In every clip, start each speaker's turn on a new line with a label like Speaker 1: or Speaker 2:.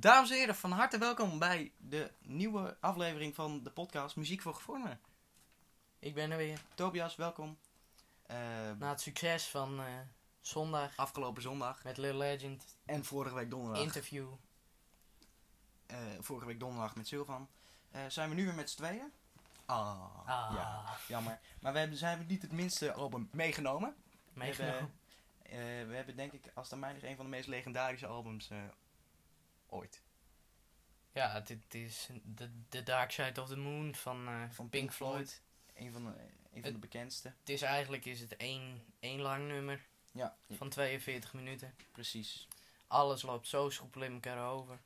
Speaker 1: Dames en heren, van harte welkom bij de nieuwe aflevering van de podcast Muziek voor Gevormden.
Speaker 2: Ik ben er weer.
Speaker 1: Tobias, welkom. Eh,
Speaker 2: Na het succes van eh, zondag
Speaker 1: afgelopen zondag
Speaker 2: met Little Legend,
Speaker 1: en vorige week donderdag,
Speaker 2: interview.
Speaker 1: eh, vorige week donderdag met Sylvan, eh, zijn we nu weer met z'n tweeën. Ah,
Speaker 2: Ah,
Speaker 1: ja, jammer. Maar we hebben, zijn we niet het minste album meegenomen. We
Speaker 2: meegenomen.
Speaker 1: hebben, eh, we hebben denk ik, als het aan mij ligt, een van de meest legendarische albums eh, ooit.
Speaker 2: Ja, dit is de, de Dark Side of the Moon van, eh,
Speaker 1: Van
Speaker 2: Pink Floyd.
Speaker 1: Een van de, een van de bekendste.
Speaker 2: Het is eigenlijk is het één, één lang nummer
Speaker 1: Ja,
Speaker 2: van 42 minuten.
Speaker 1: precies.
Speaker 2: Alles loopt zo soepel in elkaar over.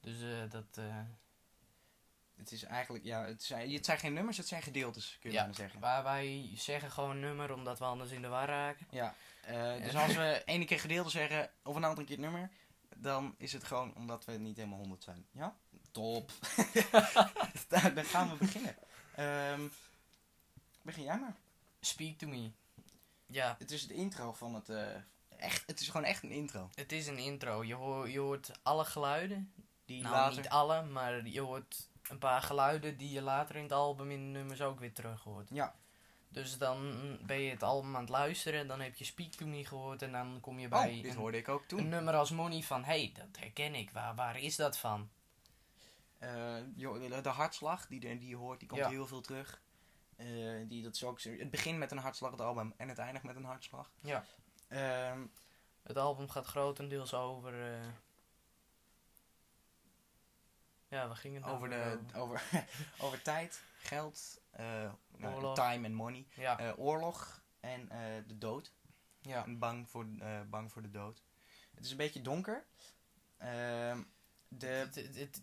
Speaker 2: Dus eh, dat... eh,
Speaker 1: Het is eigenlijk, ja, het zijn, het zijn geen nummers, het zijn gedeeltes, kun je
Speaker 2: Ja.
Speaker 1: bijna zeggen.
Speaker 2: waar wij zeggen gewoon nummer omdat we anders in de war raken.
Speaker 1: Ja, dus als we ene keer gedeelte zeggen of een andere keer het nummer, dan is het gewoon omdat we niet helemaal 100 zijn. Ja? Top. Dan gaan we beginnen. Ehm, begin jij maar.
Speaker 2: Speak to me. Ja,
Speaker 1: Het is het intro van het, eh, echt, het is gewoon echt een intro.
Speaker 2: het is een intro. Je, hoor, je hoort alle geluiden.
Speaker 1: Die
Speaker 2: nou,
Speaker 1: later,
Speaker 2: niet alle, maar je hoort een paar geluiden die je later in het album in de nummers ook weer terug hoort.
Speaker 1: Ja.
Speaker 2: Dus dan ben je het album aan het luisteren, dan heb je Speak To Me gehoord en dan kom je bij
Speaker 1: oh, dit
Speaker 2: een,
Speaker 1: hoorde ik ook
Speaker 2: een
Speaker 1: toen.
Speaker 2: nummer als Money van, hé, hey, dat herken ik, waar, waar is dat van?
Speaker 1: Eh, joh, de hartslag die, de- die je hoort, die komt
Speaker 2: Ja.
Speaker 1: heel veel terug. Eh, die, dat is ook, het begint met een hartslag, het album, en het eindigt met een hartslag.
Speaker 2: Ja.
Speaker 1: Ehm,
Speaker 2: Het album gaat grotendeels over... Ja, waar ging het nou
Speaker 1: over, de, over, over tijd, geld, eh, nou, time en money,
Speaker 2: Ja,
Speaker 1: eh, oorlog en eh, de dood.
Speaker 2: ja.
Speaker 1: En bang voor, bang voor de dood. Het is een beetje donker. Ehm, de,
Speaker 2: Het, het, het,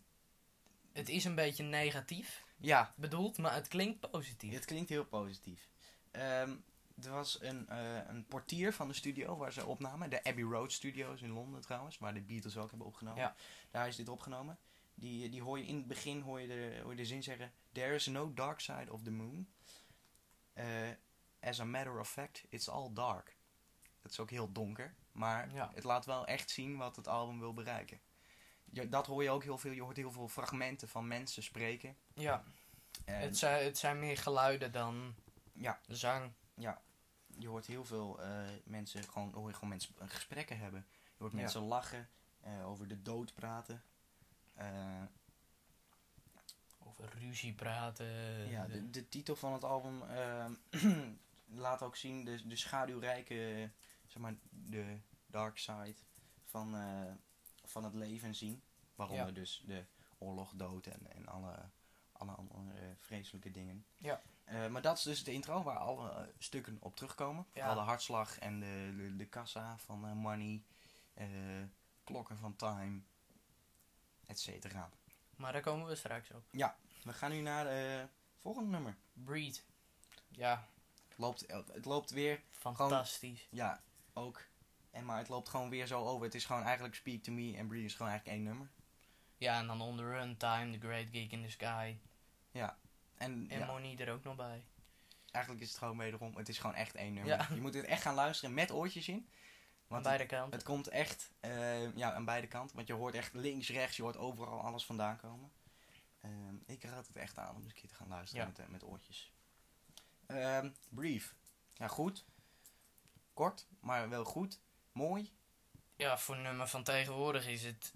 Speaker 2: het is een beetje negatief
Speaker 1: ja,
Speaker 2: bedoeld, maar het klinkt positief.
Speaker 1: het klinkt heel positief. Ehm, er was een, een portier van de studio waar ze opnamen. De Abbey Road Studios in Londen trouwens, waar de Beatles ook hebben opgenomen.
Speaker 2: Ja.
Speaker 1: Daar is dit opgenomen. Die, die hoor je in het begin hoor je, de, hoor je de zin zeggen: There is no dark side of the moon. Eh, as a matter of fact, it's all dark. Dat is ook heel donker, maar
Speaker 2: Ja.
Speaker 1: het laat wel echt zien wat het album wil bereiken. Je, dat hoor je ook heel veel. Je hoort heel veel fragmenten van mensen spreken.
Speaker 2: Ja,
Speaker 1: En
Speaker 2: het zijn, het zijn meer geluiden dan
Speaker 1: Ja.
Speaker 2: zang.
Speaker 1: je hoort heel veel eh, mensen, gewoon, hoor je gewoon mensen gesprekken hebben. Je hoort
Speaker 2: Ja.
Speaker 1: mensen lachen, eh, over de dood praten. Eh,
Speaker 2: Over ruzie praten.
Speaker 1: Ja, de, de titel van het album ehm, laat ook zien de, de schaduwrijke, zeg maar, de dark side van, eh, van het leven zien. Waaronder
Speaker 2: Ja.
Speaker 1: dus de oorlog, dood en, en alle, alle andere vreselijke dingen.
Speaker 2: Ja.
Speaker 1: Eh, maar dat is dus de intro waar alle stukken op terugkomen.
Speaker 2: Ja.
Speaker 1: De hartslag en de, de, de kassa van money, klokken van time, et cetera.
Speaker 2: Maar daar komen we straks op.
Speaker 1: We gaan nu naar het volgende nummer.
Speaker 2: Breed. Ja,
Speaker 1: Het loopt, het loopt weer
Speaker 2: fantastisch.
Speaker 1: Ja, ook. En maar het loopt gewoon weer zo over. Het is gewoon eigenlijk Speak to Me en Breathe is gewoon eigenlijk één nummer.
Speaker 2: Ja, en dan On The Run, Time, The Great Gig in the Sky.
Speaker 1: En
Speaker 2: En
Speaker 1: ja,
Speaker 2: Money er ook nog bij.
Speaker 1: eigenlijk is het gewoon wederom, het is gewoon echt één nummer.
Speaker 2: Ja.
Speaker 1: Je moet het echt gaan luisteren met oortjes in.
Speaker 2: Aan
Speaker 1: Want
Speaker 2: beide
Speaker 1: het,
Speaker 2: kanten.
Speaker 1: het komt echt, eh, ja, aan beide kanten. Want je hoort echt links, rechts, je hoort overal alles vandaan komen. Ehm, ik raad het echt aan om eens een keer te gaan luisteren
Speaker 2: Ja.
Speaker 1: met, eh, met oortjes. Ehm Brief. Ja, goed. Kort, maar wel goed. Mooi.
Speaker 2: Ja, voor een nummer van tegenwoordig is het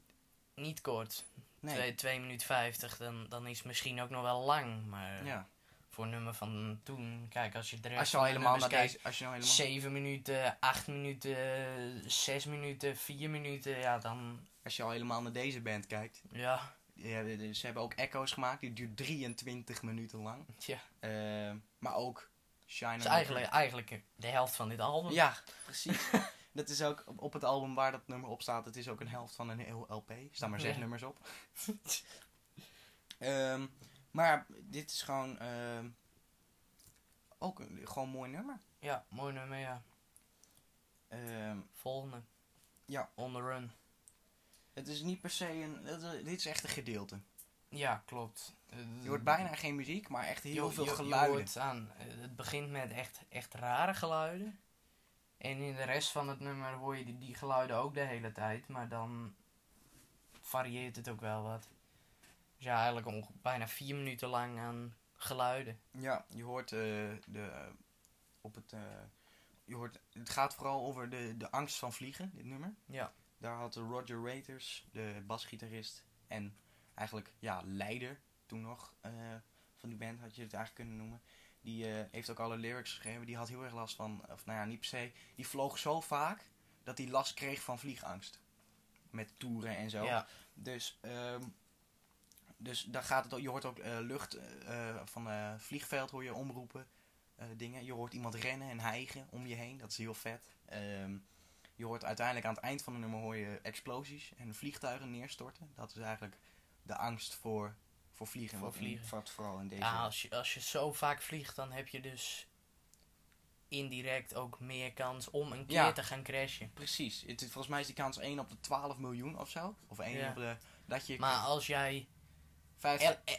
Speaker 2: niet kort.
Speaker 1: Nee.
Speaker 2: 2 2 minuten 50, dan, dan is het misschien ook nog wel lang. Maar
Speaker 1: Ja.
Speaker 2: Voor nummer van toen, kijk, als je de rest
Speaker 1: Als je al helemaal naar
Speaker 2: kijkt,
Speaker 1: deze, als je nou helemaal
Speaker 2: 7 minuten, 8 minuten, 6 minuten, 4 minuten, ja, dan,
Speaker 1: Als je al helemaal naar deze band kijkt.
Speaker 2: ja,
Speaker 1: Ja, ze hebben ook echo's gemaakt. Die duurt 23 minuten lang.
Speaker 2: tja.
Speaker 1: Eh, maar ook Shine
Speaker 2: Dat is eigenlijk, eigenlijk de helft van dit album.
Speaker 1: Ja, precies. dat is ook op, het album waar dat nummer op staat. Het is ook een helft van een heel LP. Er staan maar zes
Speaker 2: Ja.
Speaker 1: nummers op. Ehm, maar dit is gewoon... ehm, ook een gewoon mooi nummer.
Speaker 2: Ja, mooi nummer, ja.
Speaker 1: Ehm,
Speaker 2: Volgende.
Speaker 1: Ja.
Speaker 2: On the Run.
Speaker 1: het is niet per se een... het dit is echt een gedeelte.
Speaker 2: Ja, klopt.
Speaker 1: Je hoort bijna geen muziek, maar echt heel
Speaker 2: je-
Speaker 1: veel
Speaker 2: je- je
Speaker 1: geluiden.
Speaker 2: hoort aan, eh, het begint met echt, echt rare geluiden. En in de rest van het nummer hoor je die, die geluiden ook de hele tijd. Maar dan varieert het ook wel wat. Ja, eigenlijk onge- bijna vier minuten lang aan geluiden.
Speaker 1: Ja, je hoort eh, de, op het, eh, je hoort, het gaat vooral over de, de angst van vliegen, dit nummer.
Speaker 2: Ja.
Speaker 1: Daar had Roger Waters, de basgitarist en eigenlijk ja, leider toen nog eh, van die band, had je het eigenlijk kunnen noemen. Die heeft ook alle lyrics geschreven. Die had heel erg last van, of nou ja, niet per se. Die vloog zo vaak dat hij last kreeg van vliegangst. Met toeren en zo.
Speaker 2: Ja,
Speaker 1: Dus, ehm, dus daar gaat het ook. Je hoort ook eh, lucht eh, eh, van eh vliegveld hoor je omroepen. dingen. Je hoort iemand rennen en hijgen om je heen. Dat is heel vet. Ehm, je hoort uiteindelijk aan het eind van het nummer hoor je explosies en vliegtuigen neerstorten. Dat is eigenlijk de angst voor, voor vliegen.
Speaker 2: Voor vliegen.
Speaker 1: Wat vooral in deze.
Speaker 2: ja als, je, als je zo vaak vliegt, dan heb je dus indirect ook meer kans om een keer
Speaker 1: Ja.
Speaker 2: te gaan crashen.
Speaker 1: Precies. Het, volgens mij is die kans 1 op de 12 miljoen of zo. Of 1
Speaker 2: Ja.
Speaker 1: op de. Dat je.
Speaker 2: Maar als jij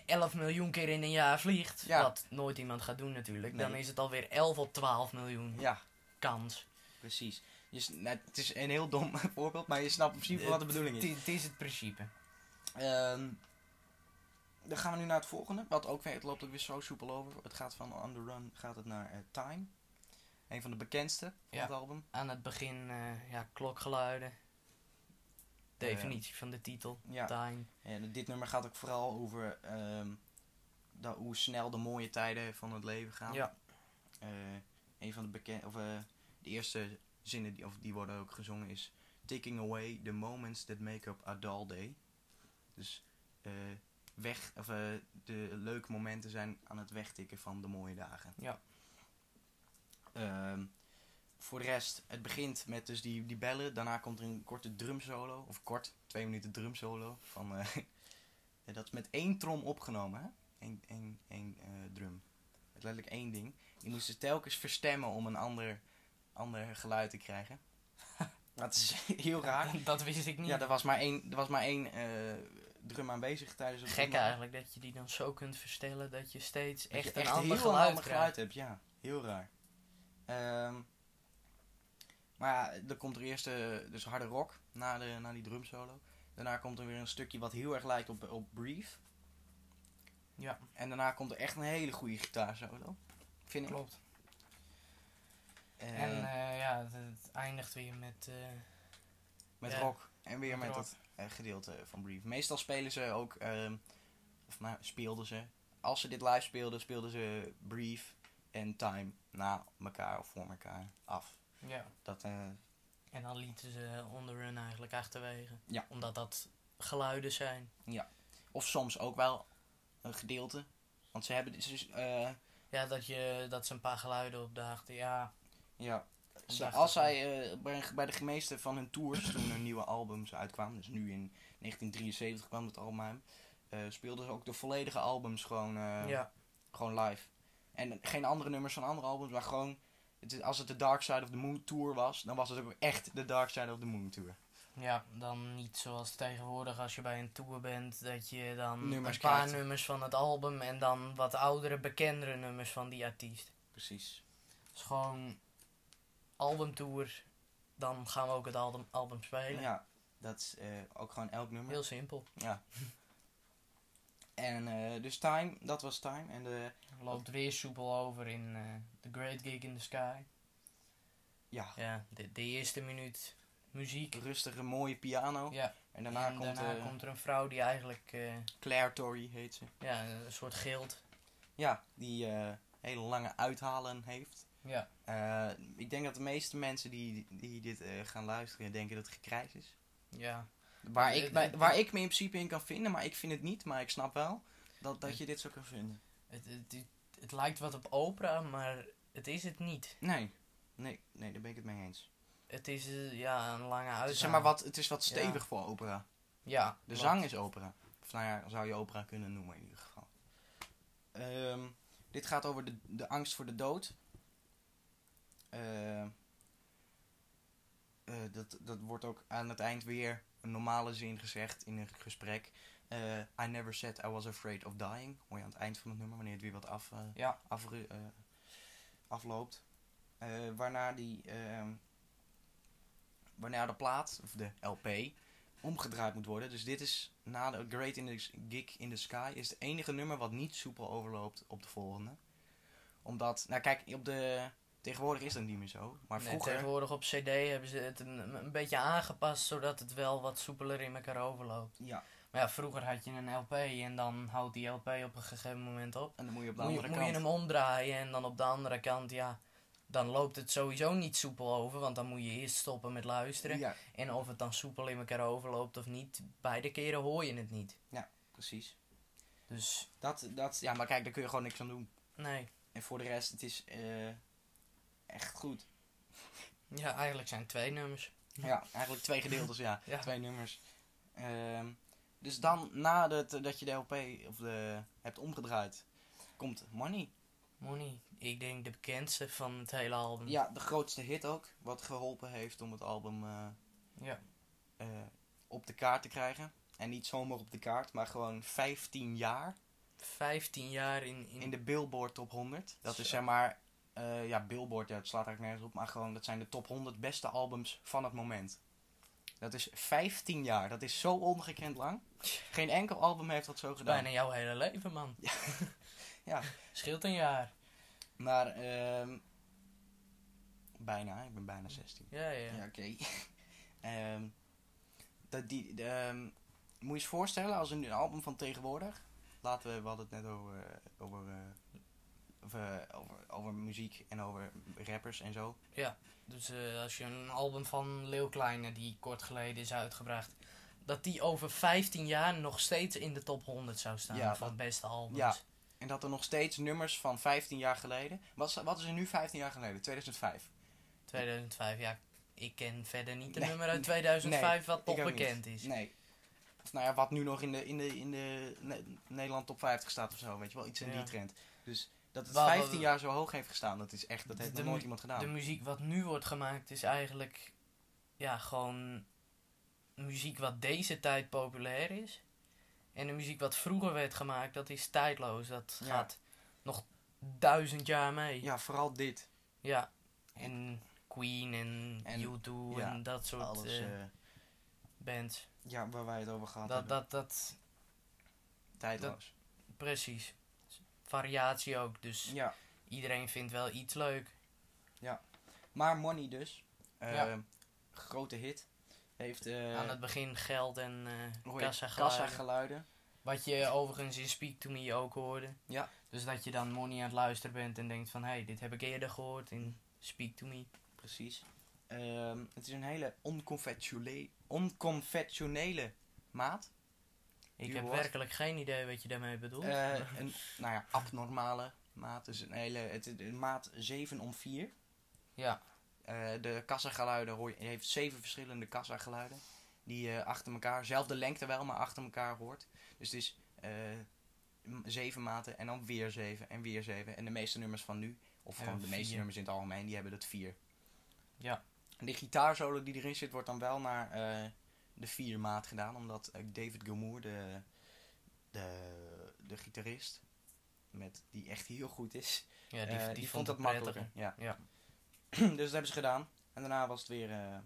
Speaker 2: 11 miljoen keer in een jaar vliegt,
Speaker 1: Ja.
Speaker 2: wat nooit iemand gaat doen natuurlijk, dan is het alweer 11 op 12 miljoen
Speaker 1: ja,
Speaker 2: kans.
Speaker 1: precies. Je, nou, het is een heel dom voorbeeld, maar je snapt in principe wat de bedoeling is.
Speaker 2: Het is het principe.
Speaker 1: Ehm, dan gaan we nu naar het volgende. Wat ook weer, het loopt ook weer zo soepel over. Het gaat van On The Run gaat het naar eh, Time. Een van de bekendste van
Speaker 2: Ja.
Speaker 1: het album.
Speaker 2: Aan het begin, eh, ja, klokgeluiden. Definitie van de titel.
Speaker 1: Ja.
Speaker 2: Time.
Speaker 1: En dit nummer gaat ook vooral over ehm, dat, hoe snel de mooie tijden van het leven gaan.
Speaker 2: Ja.
Speaker 1: Eh, een van de bekende, of eh, de eerste zinnen die, of die worden ook gezongen is Taking away the moments that make up a dull day. Dus eh, weg, of de leuke momenten zijn aan het wegtikken van de mooie dagen.
Speaker 2: Ja.
Speaker 1: Ehm, voor de rest, het begint met dus die, die bellen. Daarna komt er een korte drumsolo. Of kort, twee minuten drumsolo. Van, eh, ja, dat is met één trom opgenomen, hè? Eén, één, één eh, drum. Met letterlijk één ding. Die moesten telkens verstemmen om een ander, ander geluid te krijgen. dat is heel raar.
Speaker 2: Dat wist ik niet.
Speaker 1: Ja, er was maar één, er was maar één eh, drum aanwezig tijdens het
Speaker 2: Gek eigenlijk dat je die dan zo kunt verstellen dat je steeds
Speaker 1: Dat
Speaker 2: echt
Speaker 1: je
Speaker 2: een ander geluid
Speaker 1: hebt, ja. Heel raar. Ehm, maar ja, dan komt er eerst eh, dus harde rock na, de, na die drumsolo. Daarna komt er weer een stukje wat heel erg lijkt op, op Brief.
Speaker 2: Ja,
Speaker 1: En daarna komt er echt een hele goede gitaarsolo. Vind ik.
Speaker 2: klopt.
Speaker 1: Eh,
Speaker 2: En eh, ja, het, het eindigt weer met...
Speaker 1: met
Speaker 2: ja,
Speaker 1: rock. En weer
Speaker 2: met
Speaker 1: dat gedeelte van Brief. Meestal spelen ze ook, ehm, of nou, speelden ze. Als ze dit live speelden, speelden ze Brief en Time na elkaar of voor elkaar af.
Speaker 2: Ja.
Speaker 1: Dat, eh,
Speaker 2: En dan lieten ze On The Run eigenlijk achterwege.
Speaker 1: Ja.
Speaker 2: Omdat dat geluiden zijn.
Speaker 1: Of soms ook wel een gedeelte. Want ze hebben. Dus,
Speaker 2: Ja, dat, je, dat ze een paar geluiden opdaagden. Ja,
Speaker 1: ja. Ze- als zij eh, bij, de meeste van hun tours, toen er nieuwe albums uitkwamen, dus nu in 1973 kwam het album uit, speelden ze ook de volledige albums gewoon,
Speaker 2: ja.
Speaker 1: gewoon live. En geen andere nummers van andere albums, maar gewoon. Het, is- als het de Dark Side of the Moon tour was, dan was het ook echt de Dark Side of the Moon tour.
Speaker 2: ja, dan niet zoals tegenwoordig als je bij een tour bent. Dat je dan
Speaker 1: Nummers
Speaker 2: een paar
Speaker 1: krijgt.
Speaker 2: nummers van het album. En dan wat oudere, bekendere nummers van die artiest.
Speaker 1: Precies.
Speaker 2: Het is gewoon albumtour. Dan gaan we ook het album, album spelen.
Speaker 1: Ja, dat is eh, ook gewoon elk nummer.
Speaker 2: Heel simpel.
Speaker 1: Ja. En eh, dus Time, dat was Time. En de,
Speaker 2: Loopt weer soepel over in eh, The Great Gig in the Sky.
Speaker 1: ja,
Speaker 2: Ja, de, de eerste minuut muziek.
Speaker 1: rustige, mooie piano.
Speaker 2: Ja,
Speaker 1: En daarna,
Speaker 2: en
Speaker 1: komt,
Speaker 2: daarna
Speaker 1: eh,
Speaker 2: komt er een vrouw die eigenlijk eh,
Speaker 1: Claire Torrey, heet ze.
Speaker 2: ja, een soort gild.
Speaker 1: Ja, die hele lange uithalen heeft.
Speaker 2: Ja,
Speaker 1: ik denk dat de meeste mensen die, die dit gaan luisteren denken dat het gekrijs is.
Speaker 2: ja.
Speaker 1: Waar ik, waar ik me in principe in kan vinden, maar ik vind het niet. Maar ik snap wel dat, dat je dit zo kan vinden.
Speaker 2: Het, het, het, het lijkt wat op opera, maar het is het niet.
Speaker 1: Nee, nee, nee, daar ben ik het mee eens.
Speaker 2: Het is eh, ja, een lange uitzending.
Speaker 1: zeg maar wat, het is wat
Speaker 2: Ja.
Speaker 1: stevig voor opera.
Speaker 2: Ja,
Speaker 1: De zang is opera. Of nou ja, zou je opera kunnen noemen in ieder geval. Ehm, dit gaat over de, de angst voor de dood. Eh, eh, dat, dat wordt ook aan het eind weer een normale zin gezegd in een gesprek. Eh, I never said I was afraid of dying. Hoor je aan het eind van het nummer, wanneer het weer wat af, eh,
Speaker 2: Ja,
Speaker 1: afru- eh, afloopt. Waarna die, ehm, waarna de plaat, of de LP, omgedraaid moet worden. Dus dit is na de Great in the Gig in the Sky is het enige nummer wat niet soepel overloopt op de volgende. Omdat, nou kijk, op de tegenwoordig is dat niet meer zo, maar
Speaker 2: Nee,
Speaker 1: vroeger
Speaker 2: tegenwoordig op CD hebben ze het een, een beetje aangepast zodat het wel wat soepeler in elkaar overloopt.
Speaker 1: ja,
Speaker 2: Maar ja, vroeger had je een LP en dan houdt die LP op een gegeven moment op.
Speaker 1: en dan moet je op de
Speaker 2: Moet je,
Speaker 1: andere
Speaker 2: moet je hem omdraaien en dan op de andere kant, ja, dan loopt het sowieso niet soepel over, want dan moet je eerst stoppen met luisteren.
Speaker 1: Ja,
Speaker 2: En of het dan soepel in elkaar overloopt of niet, beide keren hoor je het niet.
Speaker 1: precies.
Speaker 2: Dus
Speaker 1: Dat, dat, ja, maar kijk, daar kun je gewoon niks aan doen.
Speaker 2: nee,
Speaker 1: En voor de rest, het is eh, echt goed.
Speaker 2: ja, eigenlijk zijn het twee nummers.
Speaker 1: Ja, eigenlijk twee gedeeltes, ja.
Speaker 2: Ja.
Speaker 1: Twee nummers. Ehm, dus dan, nadat dat je de LP of de, hebt omgedraaid, komt Money.
Speaker 2: Money, ik denk de bekendste van het hele album.
Speaker 1: Ja, de grootste hit ook. Wat geholpen heeft om het album eh,
Speaker 2: Ja.
Speaker 1: eh, op de kaart te krijgen. En niet zomaar op de kaart, maar gewoon 15 jaar
Speaker 2: 15 jaar in, in,
Speaker 1: in de Billboard Top 100. Dat is zeg maar, eh, ja, Billboard, ja, het slaat eigenlijk nergens op, maar gewoon, dat zijn de top 100 beste albums van het moment. Dat is 15 jaar, dat is zo ongekend lang. Geen enkel album heeft dat zo gedaan.
Speaker 2: bijna jouw hele leven, man.
Speaker 1: Ja.
Speaker 2: Scheelt een jaar.
Speaker 1: Maar, ehm bijna, ik ben bijna 16.
Speaker 2: Ja, ja.
Speaker 1: Ja, oké. Ehm, dat die, de, ehm, moet je eens voorstellen als een, album van tegenwoordig. Laten we, we hadden het net over, eh, over, eh, over, over, over muziek en over rappers en zo.
Speaker 2: Dus eh, als je een album van Leeuw Kleine, die kort geleden is uitgebracht, dat die over 15 jaar nog steeds in de top 100 zou staan
Speaker 1: Ja,
Speaker 2: van
Speaker 1: dat-
Speaker 2: beste albums.
Speaker 1: ja. En dat er nog steeds nummers van 15 jaar geleden. Wat is, wat is er nu 15 jaar geleden? 2005.
Speaker 2: 2005, ja. Ik ken verder niet
Speaker 1: Nee.
Speaker 2: nummer uit 2005 wat nog
Speaker 1: ook
Speaker 2: bekend
Speaker 1: niet.
Speaker 2: is.
Speaker 1: Nee. Of nou ja, wat nu nog in de, in de, in de Ne- Nederland top 50 staat of zo. Weet je wel, iets in
Speaker 2: Ja.
Speaker 1: die trend. Dus dat het
Speaker 2: Wel,
Speaker 1: 15
Speaker 2: wel,
Speaker 1: jaar zo hoog heeft gestaan, dat is echt, dat
Speaker 2: De-
Speaker 1: heeft
Speaker 2: de
Speaker 1: nog nooit iemand gedaan.
Speaker 2: De muziek wat nu wordt gemaakt is eigenlijk ja, gewoon muziek wat deze tijd populair is. En de muziek wat vroeger werd gemaakt, dat is tijdloos. Dat
Speaker 1: Ja.
Speaker 2: gaat nog duizend jaar mee.
Speaker 1: Ja, vooral dit.
Speaker 2: Ja. En Queen en,
Speaker 1: En-
Speaker 2: U2
Speaker 1: ja,
Speaker 2: en dat soort
Speaker 1: Alles,
Speaker 2: eh,
Speaker 1: eh,
Speaker 2: bands.
Speaker 1: ja, waar wij het over gehad
Speaker 2: Dat,
Speaker 1: hebben.
Speaker 2: dat, dat,
Speaker 1: Tijdloos.
Speaker 2: precies. Variatie ook, dus
Speaker 1: Ja.
Speaker 2: iedereen vindt wel iets leuk.
Speaker 1: Maar Money dus. eh,
Speaker 2: Ja.
Speaker 1: Grote hit. Heeft eh
Speaker 2: Aan het begin geld en uh,
Speaker 1: je
Speaker 2: kassa
Speaker 1: kassageluiden.
Speaker 2: Wat je overigens in Speak To Me ook hoorde.
Speaker 1: Ja.
Speaker 2: Dus dat je dan Money aan het luisteren bent en denkt van... Hé, hey, dit heb ik eerder gehoord in Speak To Me.
Speaker 1: Precies. Ehm, het is een hele onconventionele, onconventionele maat.
Speaker 2: Ik heb
Speaker 1: woord.
Speaker 2: werkelijk geen idee wat je daarmee bedoelt.
Speaker 1: Eh, een nou ja, abnormale maat. Dus een hele, het maat 7 om 4.
Speaker 2: ja,
Speaker 1: Eh, de kassageluiden hoor je, heeft zeven verschillende kassageluiden. Die je achter elkaar, zelfde lengte wel, maar achter elkaar hoort. Dus het is eh, zeven maten en dan weer zeven en weer zeven. En de meeste nummers van nu, of gewoon de meeste
Speaker 2: vier.
Speaker 1: nummers in het algemeen, die hebben dat vier.
Speaker 2: Ja.
Speaker 1: En de gitaarsolo die erin zit, wordt dan wel naar eh, de vier maat gedaan. Omdat eh, David Gilmour, de, de, de gitarist, met, die echt heel goed is,
Speaker 2: ja die,
Speaker 1: eh,
Speaker 2: die,
Speaker 1: vond dat makkelijker. Ja. dus dat hebben ze gedaan. En daarna was het weer... eh,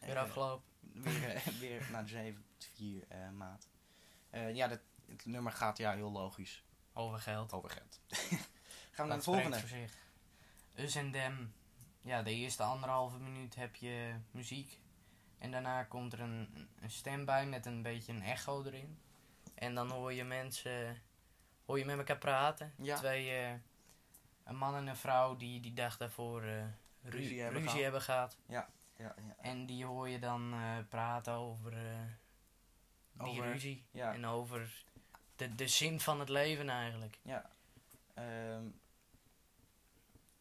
Speaker 2: Weer
Speaker 1: eh,
Speaker 2: afgelopen.
Speaker 1: weer, eh, weer naar 7 4 eh, maat. Ja, dat, het nummer gaat ja heel logisch
Speaker 2: Over geld.
Speaker 1: over geld. Gaan we naar de volgende.
Speaker 2: voor zich. Us en Them. Ja, de eerste anderhalve minuut heb je muziek. En daarna komt er een, een stem bij met een beetje een echo erin. En dan hoor je mensen hoor je met elkaar praten.
Speaker 1: Ja.
Speaker 2: Twee, eh, een man en een vrouw die die dag daarvoor eh, ru-
Speaker 1: Ruzie hebben
Speaker 2: ruzie
Speaker 1: gehad.
Speaker 2: hebben gehad.
Speaker 1: Ja, ja,
Speaker 2: En die hoor je dan eh, praten over eh, die
Speaker 1: Over-
Speaker 2: ruzie.
Speaker 1: ja.
Speaker 2: En over de, de zin van het leven eigenlijk.
Speaker 1: Ehm,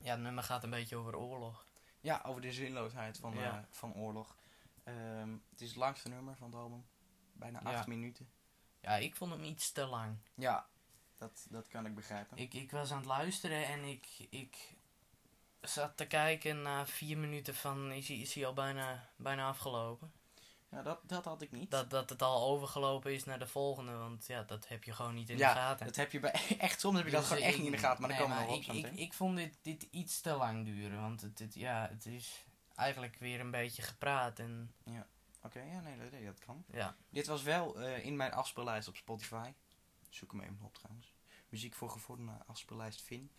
Speaker 2: Ja, het nummer gaat een beetje over oorlog.
Speaker 1: ja, over de zinloosheid van,
Speaker 2: Ja.
Speaker 1: van oorlog. Ehm, het is het langste nummer van het album. Bijna
Speaker 2: Ja.
Speaker 1: acht minuten.
Speaker 2: Ja, ik vond hem iets te lang.
Speaker 1: Ja, dat, dat kan ik begrijpen.
Speaker 2: Ik, ik was aan het luisteren en ik, ik zat te kijken na vier minuten van is hij, is hij al bijna, bijna afgelopen.
Speaker 1: Ja, dat, dat had ik niet.
Speaker 2: Dat, dat het al overgelopen is naar de volgende, want ja, dat heb je gewoon niet in
Speaker 1: Ja,
Speaker 2: de gaten.
Speaker 1: dat heb je bij, echt, soms heb je dat
Speaker 2: Dus
Speaker 1: gewoon echt niet in de gaten, maar
Speaker 2: nee,
Speaker 1: dan komen we nog op
Speaker 2: ik, ik, vond dit, dit iets te lang duren, want het, het, ja, het is eigenlijk weer een beetje gepraat. En
Speaker 1: Oké, ja, nee, dat, nee, dat kan.
Speaker 2: Ja.
Speaker 1: Dit was wel eh, in mijn afspeellijst op Spotify. Zoek hem even op trouwens. Muziek voor gevorderde afspeellijst Vin.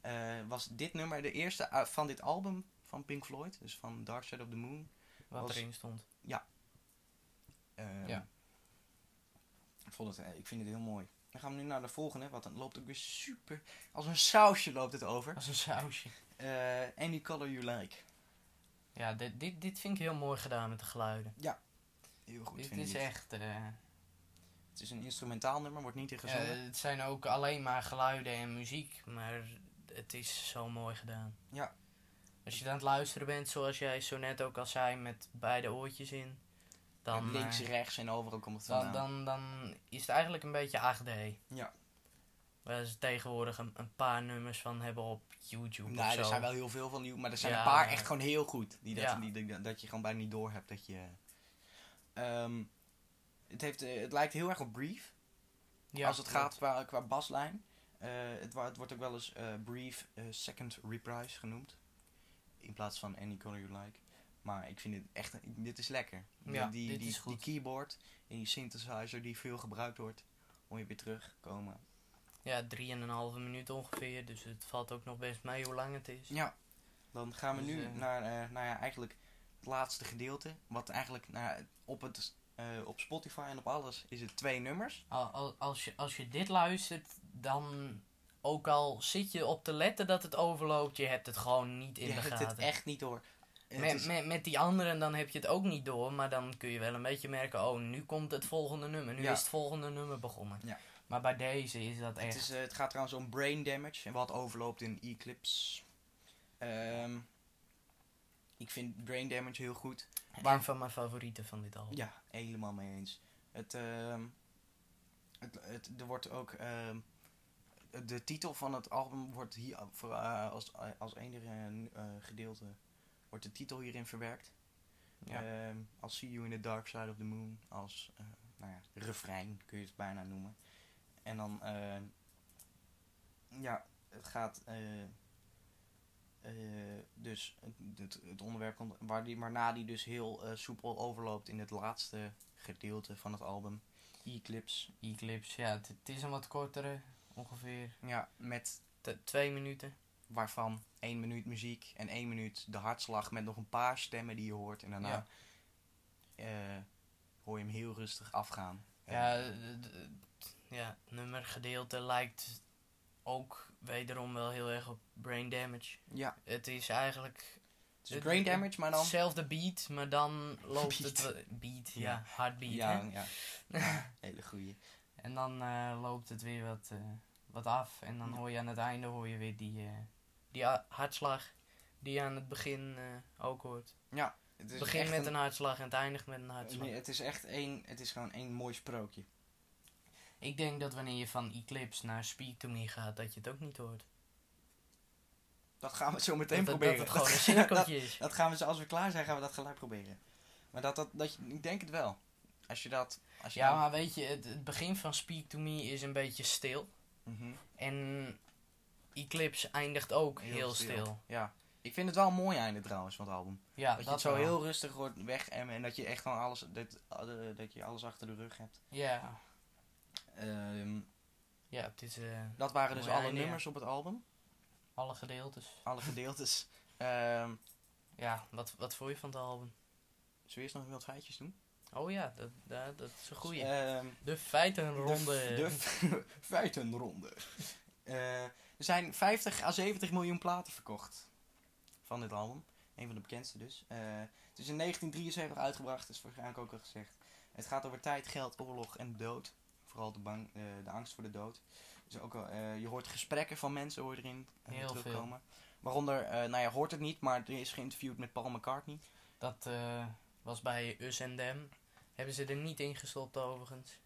Speaker 1: Eh, was dit nummer de eerste uit- van dit album van Pink Floyd. Dus van Dark Side of the Moon.
Speaker 2: Wat
Speaker 1: Was-
Speaker 2: erin stond.
Speaker 1: Ehm,
Speaker 2: Ja.
Speaker 1: Ik, vond het, eh, ik vind het heel mooi. Dan gaan we nu naar de volgende. Want dan loopt ook weer super... Als een sausje loopt het over.
Speaker 2: Als een sausje.
Speaker 1: Eh Any Color You Like.
Speaker 2: Ja, dit, dit, dit vind ik heel mooi gedaan met de geluiden.
Speaker 1: Heel goed
Speaker 2: dit
Speaker 1: vind ik
Speaker 2: is echt... eh,
Speaker 1: Het is een instrumentaal nummer, wordt niet in
Speaker 2: ja,
Speaker 1: gezongen.
Speaker 2: het zijn ook alleen maar geluiden en muziek, maar het is zo mooi gedaan.
Speaker 1: Ja.
Speaker 2: Als je aan het luisteren bent, zoals jij zo net ook al zei, met beide oortjes in, dan,
Speaker 1: Links,
Speaker 2: eh,
Speaker 1: rechts en overal komt het
Speaker 2: dan,
Speaker 1: vandaan.
Speaker 2: dan, dan is het eigenlijk een beetje 8D.
Speaker 1: Ja.
Speaker 2: Waar ze tegenwoordig een, een paar nummers van hebben op YouTube
Speaker 1: Nou,
Speaker 2: zo.
Speaker 1: er zijn wel heel veel van die, maar er zijn
Speaker 2: Ja.
Speaker 1: een paar echt gewoon heel goed. Die dat,
Speaker 2: Ja.
Speaker 1: die, die- dat je gewoon bijna niet door hebt dat je... Ehm, het, heeft, eh, het lijkt heel erg op Brief.
Speaker 2: Ja,
Speaker 1: als het
Speaker 2: klopt.
Speaker 1: gaat qua, qua baslijn. Eh, het, wordt ook wel eens eh, Brief Second Reprise genoemd. In plaats van Any Color You Like. Maar ik vind het echt, dit is lekker. Die-
Speaker 2: Ja,
Speaker 1: die,
Speaker 2: dit
Speaker 1: die,
Speaker 2: is
Speaker 1: die
Speaker 2: goed.
Speaker 1: keyboard en die synthesizer die veel gebruikt wordt. Om je weer terugkomen.
Speaker 2: Ja, drieënhalve minuut ongeveer, dus het valt ook nog best mee hoe lang het is.
Speaker 1: Ja, dan gaan we
Speaker 2: Dus,
Speaker 1: nu naar, nou ja, eigenlijk het laatste gedeelte. Wat eigenlijk nou, op, het, eh, op Spotify en op alles is het twee nummers.
Speaker 2: Al, al- als, je, als je dit luistert, dan ook al zit je op te letten dat het overloopt, je hebt het gewoon niet in
Speaker 1: je
Speaker 2: de
Speaker 1: hebt
Speaker 2: gaten.
Speaker 1: het echt niet door. Het
Speaker 2: met,
Speaker 1: is-
Speaker 2: met, met die anderen dan heb je het ook niet door, maar dan kun je wel een beetje merken, oh nu komt het volgende nummer, nu
Speaker 1: Ja.
Speaker 2: is het volgende nummer begonnen.
Speaker 1: Ja.
Speaker 2: Maar bij deze is dat
Speaker 1: het,
Speaker 2: echt,
Speaker 1: is, eh, het gaat trouwens om brain damage en wat overloopt in Eclipse. Ehm, ik vind brain damage heel goed.
Speaker 2: een van mijn favorieten van dit album.
Speaker 1: Ja, helemaal mee eens. Het, ehm, het, het, er wordt ook. ehm, de titel van het album wordt hier voor, eh, als, als enige eh, gedeelte. Wordt de titel hierin verwerkt.
Speaker 2: Ja.
Speaker 1: Ehm, als See You in the Dark Side of the Moon. Als eh, nou ja, refrein kun je het bijna noemen. En dan. eh, ja, het gaat. Eh, dus het, het, onderwerp komt, waar die, waarna die dus heel eh, soepel overloopt in het laatste gedeelte van het album. Eclipse.
Speaker 2: Eclipse, ja, het, is een wat kortere, ongeveer
Speaker 1: Ja, met
Speaker 2: t- twee minuten.
Speaker 1: waarvan één minuut muziek en één minuut de hartslag met nog een paar stemmen die je hoort. En daarna
Speaker 2: Ja.
Speaker 1: eh, hoor je hem heel rustig afgaan.
Speaker 2: Ja, ja, het nummergedeelte lijkt ook wederom wel heel erg op brain damage.
Speaker 1: ja,
Speaker 2: Het is eigenlijk
Speaker 1: het is
Speaker 2: het-
Speaker 1: brain damage, maar dan...
Speaker 2: hetzelfde beat, maar dan loopt het...
Speaker 1: Beat. Ja.
Speaker 2: ja.
Speaker 1: Ja,
Speaker 2: hè?
Speaker 1: ja. ja, hele goeie.
Speaker 2: En dan eh, loopt het weer wat, eh, wat af. En dan hoor je aan het einde hoor je weer die, eh, die ha- hartslag die je aan het begin ook hoort.
Speaker 1: Ja, het is
Speaker 2: begint
Speaker 1: echt
Speaker 2: met
Speaker 1: een-
Speaker 2: een hartslag en het eindigt met een hartslag.
Speaker 1: Nee, het is echt één, het is gewoon één mooi sprookje.
Speaker 2: Ik denk dat wanneer je van Eclipse naar Speak To Me gaat, dat je het ook niet hoort.
Speaker 1: Dat gaan we zo meteen
Speaker 2: dat,
Speaker 1: proberen.
Speaker 2: dat het gewoon een
Speaker 1: dat,
Speaker 2: cirkeltje is.
Speaker 1: dat gaan we zo, als we klaar zijn, gaan we dat gelijk proberen. Maar dat, dat, dat ik denk het wel. Als je dat, als je
Speaker 2: Ja,
Speaker 1: dan-
Speaker 2: maar weet je, het, het begin van Speak To Me is een beetje stil.
Speaker 1: Mhm.
Speaker 2: En Eclipse eindigt ook heel, stil.
Speaker 1: Ja. Ik vind het wel een mooi einde trouwens van het album.
Speaker 2: Ja,
Speaker 1: dat
Speaker 2: dat,
Speaker 1: je het zo
Speaker 2: wel.
Speaker 1: heel rustig wordt weg en, en dat je echt gewoon alles, dat, eh, dat je alles achter de rug hebt.
Speaker 2: Ja,
Speaker 1: Ehm,
Speaker 2: ja eh,
Speaker 1: dat waren dus alle nummers op het album.
Speaker 2: alle gedeeltes.
Speaker 1: Alle gedeeltes. Ehm
Speaker 2: Ja, wat, wat vond je van het album?
Speaker 1: zullen we eerst nog wat feitjes doen?
Speaker 2: Oh ja, dat, dat, dat is een goeie.
Speaker 1: Ehm,
Speaker 2: de feitenronde.
Speaker 1: De, de feitenronde. Eh, er zijn 50 à 70 miljoen platen verkocht van dit album. Een van de bekendste dus. Eh, het is in 1973 uitgebracht, is waarschijnlijk ook al gezegd. Het gaat over tijd, geld, oorlog en dood. Vooral de, bang, eh, de angst voor de dood. Dus ook eh, je hoort gesprekken van mensen hoor je erin eh,
Speaker 2: Heel
Speaker 1: terugkomen. Waaronder, eh, nou ja, hoort het niet, maar er is geïnterviewd met Paul McCartney.
Speaker 2: Dat was bij Us and Them. Hebben ze er niet in gestopt overigens.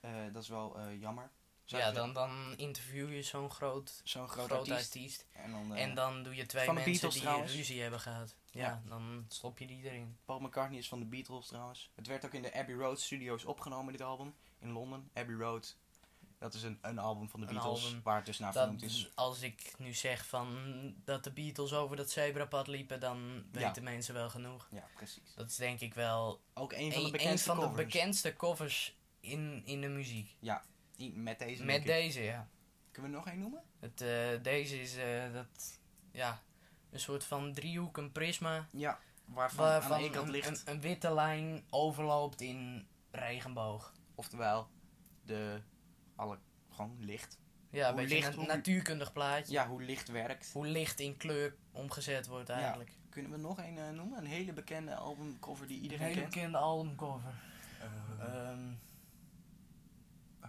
Speaker 1: Eh, dat is wel jammer.
Speaker 2: Ja,
Speaker 1: Zou
Speaker 2: dan, dan interview je zo'n groot,
Speaker 1: Zo'n groot,
Speaker 2: groot
Speaker 1: artiest.
Speaker 2: artiest.
Speaker 1: En dan, eh,
Speaker 2: En dan doe je twee
Speaker 1: de
Speaker 2: mensen
Speaker 1: Beatles
Speaker 2: die
Speaker 1: trouwens.
Speaker 2: ruzie hebben gehad. Ja,
Speaker 1: Ja.
Speaker 2: dan stop je die erin.
Speaker 1: Paul McCartney is van de Beatles trouwens. Het werd ook in de Abbey Road Studios opgenomen, dit album. In Londen. Abbey Road. Dat is een, een album van de Beatles
Speaker 2: album
Speaker 1: waar het dus naar vernoemd is.
Speaker 2: als ik nu zeg van dat de Beatles over dat zebrapad liepen, dan
Speaker 1: Ja.
Speaker 2: weten mensen wel genoeg.
Speaker 1: Ja, precies.
Speaker 2: Dat is denk ik wel
Speaker 1: Ook een van de
Speaker 2: een,
Speaker 1: bekendste
Speaker 2: van de
Speaker 1: covers.
Speaker 2: bekendste covers in, in de muziek.
Speaker 1: Die- Met deze.
Speaker 2: Met deze, ja.
Speaker 1: Kunnen we nog één noemen?
Speaker 2: Het, eh, deze is eh, dat, ja, een soort van driehoek, een prisma,
Speaker 1: Ja. Waarvan,
Speaker 2: waarvan
Speaker 1: aan de ene kant
Speaker 2: een,
Speaker 1: ligt,
Speaker 2: een, een witte lijn overloopt in regenboog.
Speaker 1: oftewel, de, alle, gewoon licht.
Speaker 2: Ja, een
Speaker 1: Hoe licht-
Speaker 2: een
Speaker 1: hoe-
Speaker 2: natuurkundig plaatje.
Speaker 1: Ja, hoe licht werkt.
Speaker 2: Hoe licht in kleur omgezet wordt
Speaker 1: Ja.
Speaker 2: eigenlijk.
Speaker 1: Kunnen we nog één eh, noemen? Een hele bekende albumcover die
Speaker 2: Een
Speaker 1: iedereen
Speaker 2: hele
Speaker 1: kent.
Speaker 2: bekende albumcover.
Speaker 1: Eh,
Speaker 2: Ehm,
Speaker 1: eh,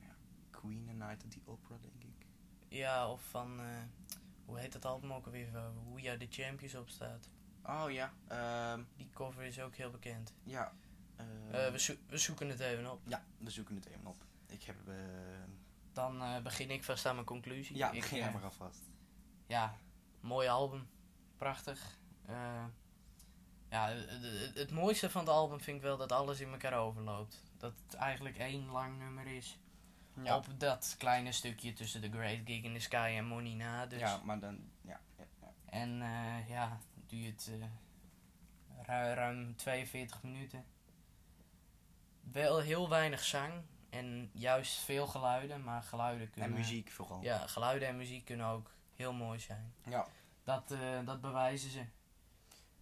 Speaker 1: ja. Queen and Night at the Opera, denk ik.
Speaker 2: ja, of van, eh, hoe heet dat album ook alweer? waar We Are The Champions op staat.
Speaker 1: Oh ja. ehm,
Speaker 2: Die cover is ook heel bekend.
Speaker 1: ja.
Speaker 2: Eh,
Speaker 1: ehm,
Speaker 2: we, zo- we zoeken het even op.
Speaker 1: Ja, we zoeken het even op. Ik heb... eh,
Speaker 2: Dan begin ik vast aan mijn conclusie.
Speaker 1: ja,
Speaker 2: ik,
Speaker 1: begin jij maar alvast.
Speaker 2: ja, mooi album. Prachtig. Ja, het mooiste van het album vind ik wel dat alles in elkaar overloopt. Dat het eigenlijk één lang nummer is.
Speaker 1: Ja.
Speaker 2: Op dat kleine stukje tussen The Great Gig in the Sky en Money Na. Dus.
Speaker 1: ja, maar dan... Ja, ja, ja.
Speaker 2: En eh, ja, duurt eh ru- ruim 42 minuten. Wel heel weinig zang en juist veel geluiden, maar geluiden kunnen...
Speaker 1: En muziek vooral.
Speaker 2: Ja, geluiden en muziek kunnen ook heel mooi zijn.
Speaker 1: ja.
Speaker 2: Dat, eh, dat bewijzen ze.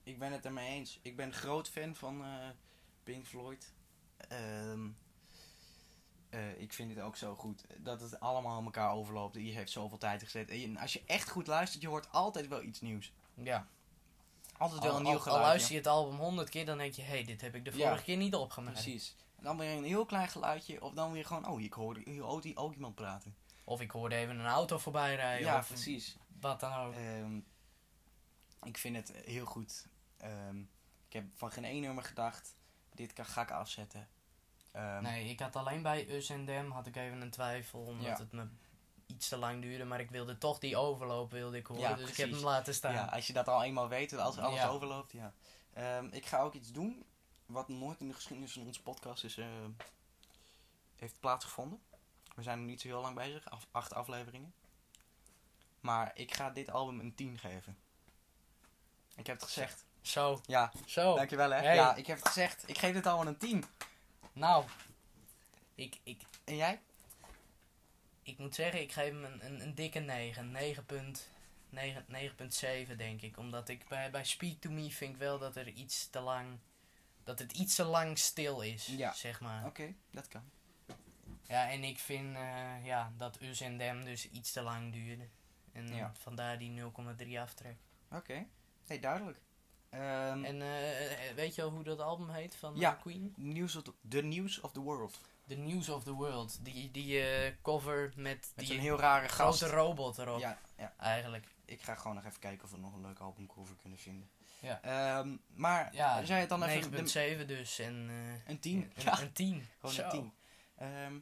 Speaker 1: Ik ben het ermee eens. Ik ben groot fan van Pink Floyd. Ehm, eh, ik vind het ook zo goed dat het allemaal in elkaar overloopt. Hier heeft zoveel tijd gezet. En je- als je echt goed luistert, je hoort altijd wel iets nieuws.
Speaker 2: Ja.
Speaker 1: Altijd wel
Speaker 2: Al,
Speaker 1: een nieuw
Speaker 2: al, al luister je het album honderd keer, dan denk je, hé, hey, dit heb ik de
Speaker 1: Ja.
Speaker 2: vorige keer niet opgemerkt.
Speaker 1: Precies. En dan weer een heel klein geluidje. Of dan weer gewoon, oh, ik hoorde ook, ook iemand praten.
Speaker 2: Of ik hoorde even een auto voorbij rijden.
Speaker 1: ja,
Speaker 2: of
Speaker 1: precies.
Speaker 2: wat dan ook.
Speaker 1: Ehm, ik vind het heel goed. Ehm, ik heb van geen één nummer gedacht, dit kan, ga ik afzetten. Ehm,
Speaker 2: Nee, ik had alleen bij Us en Dem had ik even een twijfel, omdat
Speaker 1: Ja.
Speaker 2: het me iets te lang duurde. Maar ik wilde toch die overloop wilde ik horen,
Speaker 1: Ja,
Speaker 2: dus ik heb hem laten staan.
Speaker 1: Ja, als je dat al eenmaal weet, als alles
Speaker 2: Ja.
Speaker 1: overloopt, ja. Ehm, ik ga ook iets doen wat nooit in de geschiedenis van onze podcast is, ehm, heeft plaatsgevonden. We zijn nog niet zo heel lang bezig, af, acht afleveringen. Maar ik ga dit album een 10 geven. Ik heb het gezegd.
Speaker 2: Zo,
Speaker 1: Ja,
Speaker 2: zo.
Speaker 1: dankjewel hè.
Speaker 2: Hey.
Speaker 1: Ja, ik heb het gezegd. Ik geef dit album een 10.
Speaker 2: Nou, ik, ik,
Speaker 1: En jij?
Speaker 2: ik moet zeggen, ik geef hem een, een, een dikke 9. 9,9 9,7 denk ik. Omdat ik bij, bij Speak To Me vind ik wel dat er iets te lang... Dat het iets te lang stil is,
Speaker 1: Ja.
Speaker 2: zeg maar.
Speaker 1: Oké, dat kan.
Speaker 2: Ja, en ik vind eh, ja, dat Us en Dem dus iets te lang duurde. En
Speaker 1: Ja.
Speaker 2: vandaar die 0,3 aftrek.
Speaker 1: Oké. Hey, duidelijk. Ehm
Speaker 2: En eh, eh, weet je al hoe dat album heet van
Speaker 1: Ja.
Speaker 2: eh, Queen?
Speaker 1: news of the, the News of the World.
Speaker 2: The News of the World. Die, die cover met,
Speaker 1: Met
Speaker 2: die
Speaker 1: zo'n heel rare gast.
Speaker 2: grote robot erop.
Speaker 1: Ja, ja.
Speaker 2: Eigenlijk.
Speaker 1: Ik ga gewoon nog even kijken of we nog een leuk albumcover kunnen vinden.
Speaker 2: Ja.
Speaker 1: Ehm, maar
Speaker 2: Ja,
Speaker 1: jij het dan even... de-
Speaker 2: 9,7 dus. En,
Speaker 1: een 10.
Speaker 2: Een,
Speaker 1: Ja,
Speaker 2: een 10.
Speaker 1: gewoon
Speaker 2: Zo.
Speaker 1: een 10. Ehm,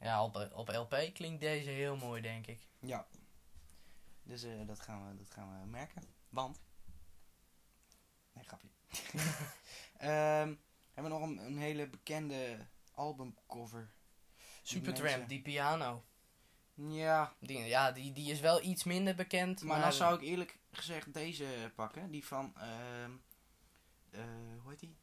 Speaker 2: Ja, op, op LP klinkt deze heel mooi, denk ik.
Speaker 1: ja. Dus dat, gaan we, dat gaan we merken. Want... Nee, grapje. Ehm, hebben we nog een, een hele bekende albumcover.
Speaker 2: Supertramp, die piano.
Speaker 1: Ja,
Speaker 2: Die, ja, die, die is wel iets minder bekend.
Speaker 1: maar
Speaker 2: Maar,
Speaker 1: dan zou ik eerlijk gezegd deze pakken. Die van... ehm eh, hoe heet die?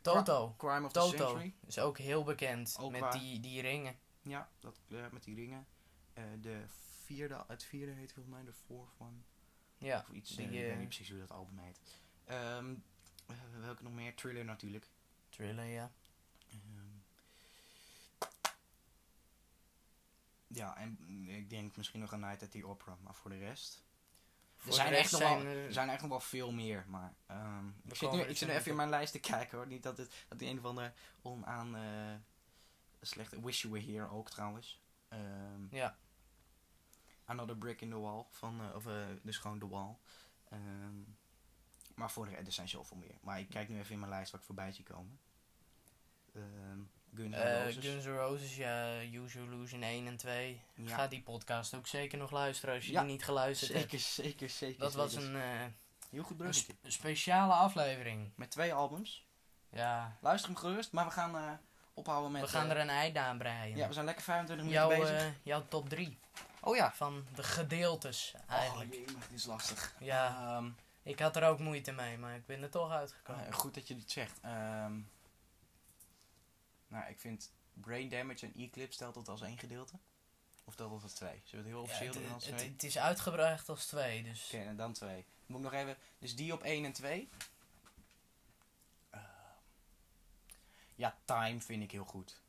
Speaker 2: Toto.
Speaker 1: Crime of the Century.
Speaker 2: is ook heel bekend.
Speaker 1: Ook
Speaker 2: met
Speaker 1: waar.
Speaker 2: die, die ringen.
Speaker 1: Ja, dat, eh, met die ringen. Eh, de vierde, het vierde heet volgens mij de fourth one.
Speaker 2: Ja,
Speaker 1: Of iets,
Speaker 2: die,
Speaker 1: ik weet niet precies hoe dat album heet. Eh, welke nog meer? Thriller natuurlijk.
Speaker 2: Thriller, ja.
Speaker 1: Ehm, ja, en ik denk misschien nog een Night at the Opera, maar voor de rest...
Speaker 2: Voor
Speaker 1: er, zijn echt nog wel,
Speaker 2: er-
Speaker 1: zijn echt nog wel veel meer, maar... ehm, ik, zit nu, ik zit nu even in mijn lijst te kijken hoor. Niet dat, het, dat die een van de onaan... eh slechte... Wish You Were Here ook trouwens.
Speaker 2: Ja.
Speaker 1: Another Brick in the Wall. Van, eh, of, dus gewoon The Wall. Ehm, maar voor de rest, er zijn zoveel meer. Maar ik kijk nu even in mijn lijst wat ik voorbij zie komen. Ehm Guns N'
Speaker 2: Eh,
Speaker 1: Roses.
Speaker 2: Guns N' Roses, ja. Use Illusion 1 en 2.
Speaker 1: Ja.
Speaker 2: Ga die podcast ook zeker nog luisteren als je
Speaker 1: Ja,
Speaker 2: die niet geluisterd hebt.
Speaker 1: Zeker, zeker, zeker.
Speaker 2: Dat was
Speaker 1: zeker.
Speaker 2: een, eh,
Speaker 1: heel goed
Speaker 2: een sp- speciale aflevering.
Speaker 1: Met twee albums.
Speaker 2: Ja,
Speaker 1: Luister hem gerust, maar we gaan eh, ophouden met...
Speaker 2: We gaan er een einde aan breien.
Speaker 1: Ja, we zijn lekker 25 minuten
Speaker 2: jouw,
Speaker 1: bezig.
Speaker 2: jouw top 3
Speaker 1: oh ja.
Speaker 2: van de gedeeltes eigenlijk.
Speaker 1: Oh, jee, dit is lastig.
Speaker 2: Ja,
Speaker 1: Ehm,
Speaker 2: ik had er ook moeite mee, maar ik ben er toch uitgekomen.
Speaker 1: eh, goed dat je dit zegt. Ehm, nou, ik vind Brain Damage en Eclipse telt dat als één gedeelte. Of telt dat als twee? Zullen we het heel
Speaker 2: Ja,
Speaker 1: officieel
Speaker 2: het,
Speaker 1: doen als
Speaker 2: het,
Speaker 1: twee?
Speaker 2: het is uitgebracht als twee, dus
Speaker 1: Oké, en dan twee. Moet ik nog even... Dus die op 1 en 2. ja, Time vind ik heel goed.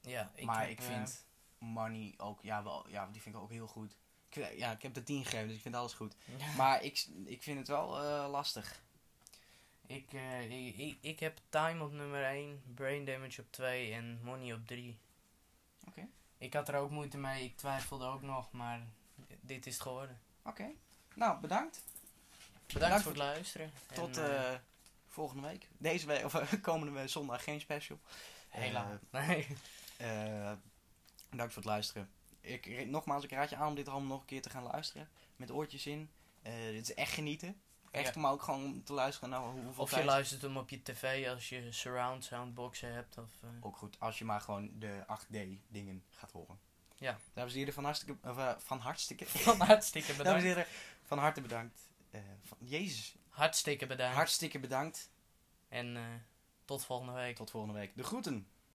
Speaker 2: ja. Ik
Speaker 1: maar ik
Speaker 2: eh,
Speaker 1: vind Money ook... Ja, wel, ja, die vind ik ook heel goed. Ik, ja, ik heb de 10 gegeven, dus ik vind alles goed.
Speaker 2: ja.
Speaker 1: Maar ik, ik vind het wel eh, lastig.
Speaker 2: Ik, eh, ik, ik, ik heb Time op nummer 1, Brain Damage op 2 en Money op 3.
Speaker 1: Oké.
Speaker 2: Ik had er ook moeite mee, ik twijfelde ook nog, maar dit is het geworden.
Speaker 1: Oké. Nou, bedankt.
Speaker 2: Bedankt, voor het luisteren.
Speaker 1: Tot
Speaker 2: En, eh,
Speaker 1: volgende week. Deze week, of komende week zondag geen special.
Speaker 2: helaas. nee.
Speaker 1: Bedankt voor het luisteren. Ik, nogmaals, ik raad je aan om dit allemaal nog een keer te gaan luisteren. Met oortjes in. Eh, dit is echt genieten. Echt,
Speaker 2: Ja.
Speaker 1: maar ook gewoon om te luisteren naar hoe- hoeveel
Speaker 2: Of je
Speaker 1: tijd-
Speaker 2: luistert hem op je tv als je surround soundboxen hebt. Of, eh,
Speaker 1: Ook goed, als je maar gewoon de 8D dingen gaat horen.
Speaker 2: Ja.
Speaker 1: Dames en heren, van hartstikke... Of, eh, van hartstikke...
Speaker 2: Van hartstikke
Speaker 1: Dames en
Speaker 2: bedankt.
Speaker 1: heren, van harte bedankt. Eh, van, Jezus,
Speaker 2: Hartstikke bedankt.
Speaker 1: hartstikke bedankt.
Speaker 2: En eh, tot volgende week.
Speaker 1: Tot volgende week. De groeten.